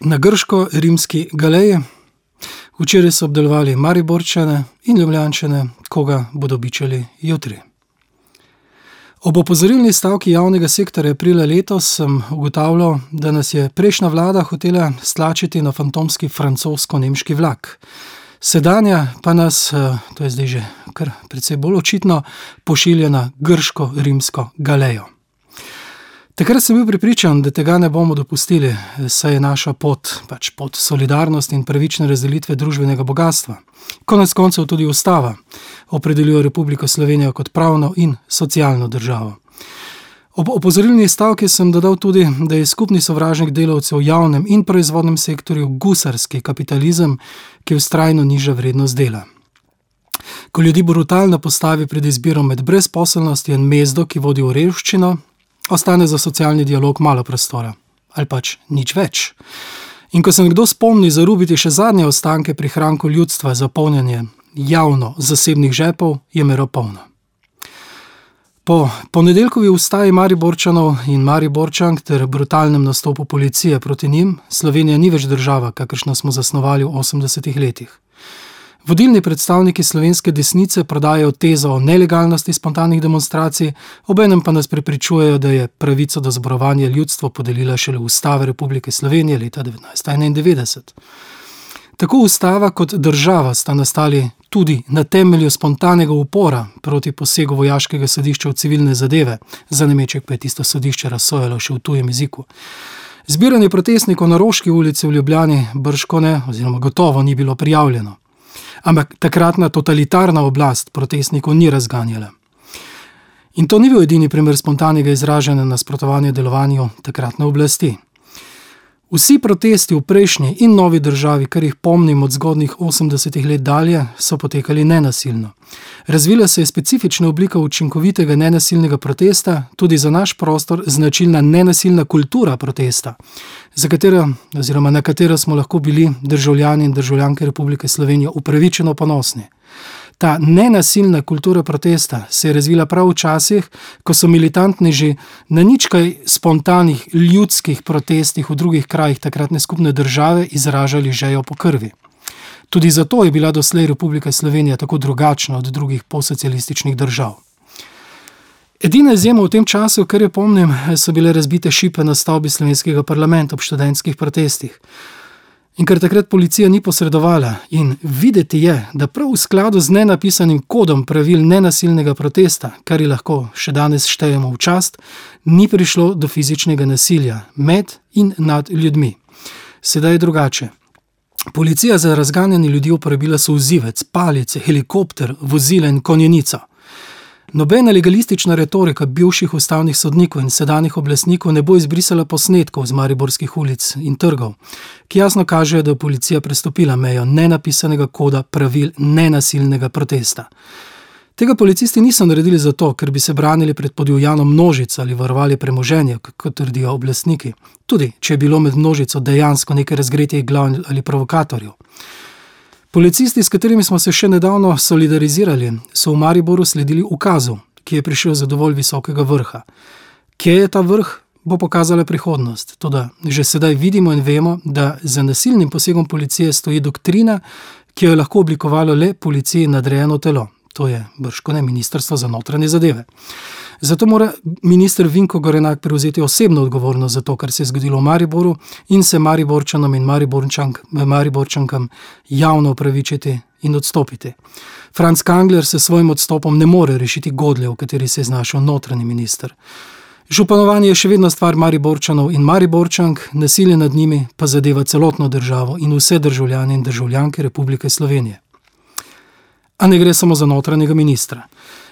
na grško-rimski galeji. Včeraj so obdelovali Mariborčane in Ljubljančane, koga bodo bičali jutri. Ob opozorilni stavki javnega sektorja aprila letos sem ugotavljal, da nas je prejšnja vlada hotela stlačiti na fantomski francosko-nemški vlak. Sedanja pa nas, to je zdaj že kar precej bolj očitno, pošilja na grško-rimsko galejo. Takrat sem bil prepričan, da tega ne bomo dopustili, saj je naša pot pač pot solidarnosti in pravične razdelitve družbenega bogastva. Konec koncev tudi ustava opredeljuje Republiko Slovenijo kot pravno in socialno državo. Ob opozorilni stavki sem dodal tudi, da je skupni sovražnik delavcev v javnem in proizvodnem sektorju gusarski kapitalizem, ki vztrajno niža vrednost dela. Ko ljudi brutalno postavi pred izbiro med brezposelnostjo in mezdo, ki vodi v revščino, ostane za socialni dialog malo prostora. Ali pač nič več. In ko se nekdo spomni zarubiti še zadnje ostanke prihrankov ljudstva za polnjenje javno-zasebnih žepov, je mera polna. Po ponedeljkovi ustaji Mariborčanov in Mariborčank ter brutalnem nastopu policije proti njim Slovenija ni več država, kakršno smo zasnovali v osemdesetih letih. Vodilni predstavniki slovenske desnice prodajajo tezo o nelegalnosti spontanih demonstracij, obenem pa nas prepričujejo, da je pravico do zborovanja ljudstvu podelila šele Ustava Republike Slovenije leta devetnajststo enaindevetdeset. Tako ustava kot država sta nastali tudi na temelju spontanega upora proti posegu vojaškega sodišča v civilne zadeve, za nameček pa je tisto sodišče razsojalo še v tujem jeziku. Zbiranje protestnikov na Roški ulici v Ljubljani bržkone oziroma gotovo ni bilo prijavljeno. Ampak takratna totalitarna oblast protestnikov ni razganjala. In to ni bil edini primer spontanega izražanja nasprotovanja delovanju takratne oblasti. Vsi protesti v prejšnji in novi državi, kar jih pomnim od zgodnjih osemdesetih let dalje, so potekali nenasilno. Razvila se je specifična oblika učinkovitega nenasilnega protesta, tudi za naš prostor značilna nenasilna kultura protesta, za katero oziroma na katero smo lahko bili državljani in državljanke Republike Slovenije upravičeno ponosni. Ta nenasilna kultura protesta se je razvila prav v časih, ko so militantneži na nič kaj spontanih ljudskih protestih v drugih krajih takratne skupne države izražali žejo po krvi. Tudi zato je bila doslej Republika Slovenija tako drugačna od drugih postsocialističnih držav. Edina izjema v tem času, kar jo pomnim, so bile razbite šipe na stavbi slovenskega parlamenta ob študentskih protestih. In ker takrat policija ni posredovala in videti je, da prav v skladu z nenapisanim kodom pravil nenasilnega protesta, kar lahko še danes štejemo v čast, ni prišlo do fizičnega nasilja med in nad ljudmi. Sedaj je drugače. Policija za razganjanje ljudi uporabila solzivec, palice, helikopter, vozila in konjenico. Nobena legalistična retorika bivših ustavnih sodnikov in sedanjih oblastnikov ne bo izbrisala posnetkov z mariborskih ulic in trgov, ki jasno kažejo, da je policija prestopila mejo nenapisanega koda pravil nenasilnega protesta. Tega policisti niso naredili zato, ker bi se branili pred podivjano množico ali varovali premoženje, kot trdijo oblastniki, tudi če je bilo med množico dejansko nekaj razgretih glav ali provokatorjev. Policisti, s katerimi smo se še nedavno solidarizirali, so v Mariboru sledili ukazu, ki je prišel z dovolj visokega vrha. Kje je ta vrh, bo pokazala prihodnost, toda že sedaj vidimo in vemo, da za nasilnim posegom policije stoji doktrina, ki jo je lahko oblikovalo le policiji nadrejeno telo, to je bržkone Ministrstvo za notranje zadeve. Zato mora minister Vinko Gorenak prevzeti osebno odgovornost za to, kar se je zgodilo v Mariboru, in se Mariborčanom in Mariborčankam javno opravičiti in odstopiti. Franc Kangler s svojim odstopom ne more rešiti godlje, v kateri se je znašel notranji minister. Županovanje je še vedno stvar Mariborčanov in Mariborčank, nasilje nad njimi pa zadeva celotno državo in vse državljane in državljanke Republike Slovenije. A ne gre samo za notranjega ministra.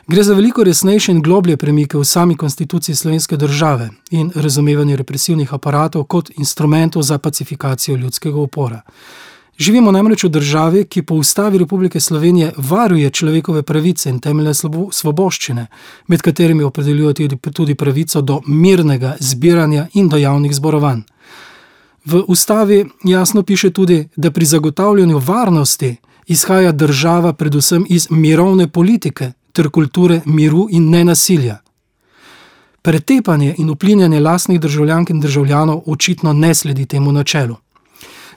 Gre za veliko resnejše in globlje premike v sami konstituciji slovenske države in razumevanje represivnih aparatov kot instrumentov za pacifikacijo ljudskega upora. Živimo namreč v državi, ki po Ustavi Republike Slovenije varuje človekove pravice in temeljne svoboščine, med katerimi opredeljuje tudi pravico do mirnega zbiranja in do javnih zborovanj. V ustavi jasno piše tudi, da pri zagotavljanju varnosti izhaja država predvsem iz mirovne politike ter kulture miru in nenasilja. Pretepanje in vplinjanje lastnih državljank in državljanov očitno ne sledi temu načelu.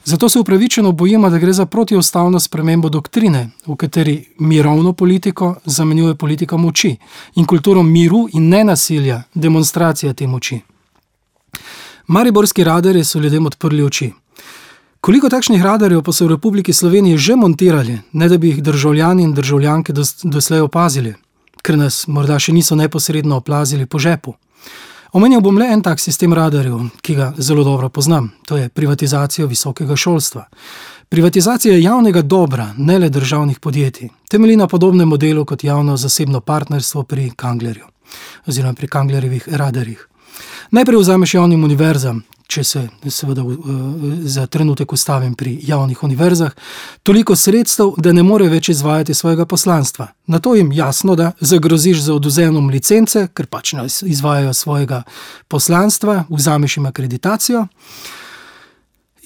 Zato se upravičeno bojimo, da gre za protiustavno spremembo doktrine, v kateri mirovno politiko zamenjuje politika moči in kulturo miru in nenasilja, demonstracija te moči. Mariborski radarji so ljudem odprli oči. Koliko takšnih radarjev pa so v Republiki Sloveniji že montirali, ne da bi jih državljani in državljanke doslej opazili, ker nas morda še niso neposredno oplazili po žepu? Omenil bom le en tak sistem radarjev, ki ga zelo dobro poznam, to je privatizacija visokega šolstva. Privatizacija javnega dobra, ne le državnih podjetij, temelji na podobnem modelu kot javno-zasebno partnerstvo pri Kanglerju oziroma pri Kanglerjevih radarjih. Najprej vzameš javnim univerzam, če se seveda za trenutek ustavim pri javnih univerzah, toliko sredstev, da ne more več izvajati svojega poslanstva. Nato jim jasno, da zagroziš z odvzemom licence, ker pač ne izvajajo svojega poslanstva, vzameš jim akreditacijo.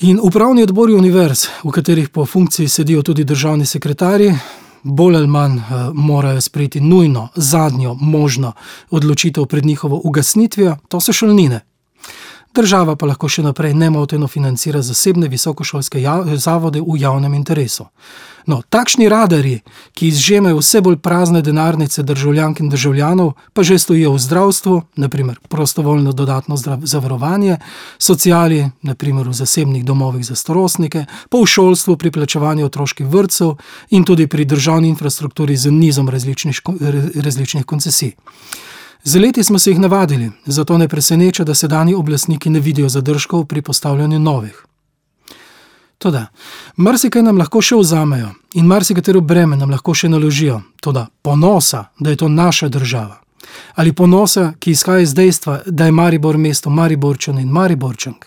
In upravni odbori univerz, v katerih po funkciji sedijo tudi državni sekretarji, bolj ali manj morajo sprejeti nujno, zadnjo možno odločitev pred njihovo ugasnitvijo, to so šolnine. Država pa lahko še naprej nemoteno financira zasebne visokošolske zavode v javnem interesu. No, takšni radarji, ki izžemajo vse bolj prazne denarnice državljank in državljanov, pa že stojijo v zdravstvu, na primer prostovoljno dodatno zavarovanje, sociali, na primer v zasebnih domovih za starostnike, pa v šolstvu pri plačevanju otroških vrtcev in tudi pri državni infrastrukturi z nizom različnih različnih koncesij. Z leti smo se jih navadili, zato ne preseneča, da sedanji oblastniki ne vidijo zadržkov pri postavljanju novih. Toda marsikaj nam lahko še vzamejo in marsikatero breme nam lahko še naložijo, toda ponosa, da je to naša država, ali ponosa, ki izhaja iz dejstva, da je Maribor mesto Mariborčanov in Mariborčank,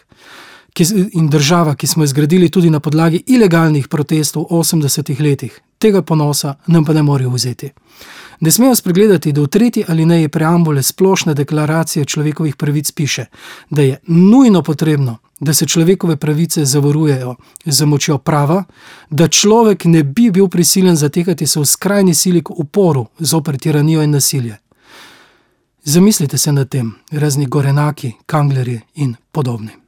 in država, ki smo jo zgradili tudi na podlagi ilegalnih protestov v osemdesetih letih, tega ponosa nam pa ne morejo vzeti. Ne smejo spregledati, da v tretji alineji preambule Splošne deklaracije človekovih pravic piše, da je nujno potrebno, da se človekove pravice zavarujejo z močjo prava, da človek ne bi bil prisiljen zatekati se v skrajni sili k uporu zoper tiranijo in nasilje. Zamislite se nad tem, razni Gorenaki, Kanglerji in podobni.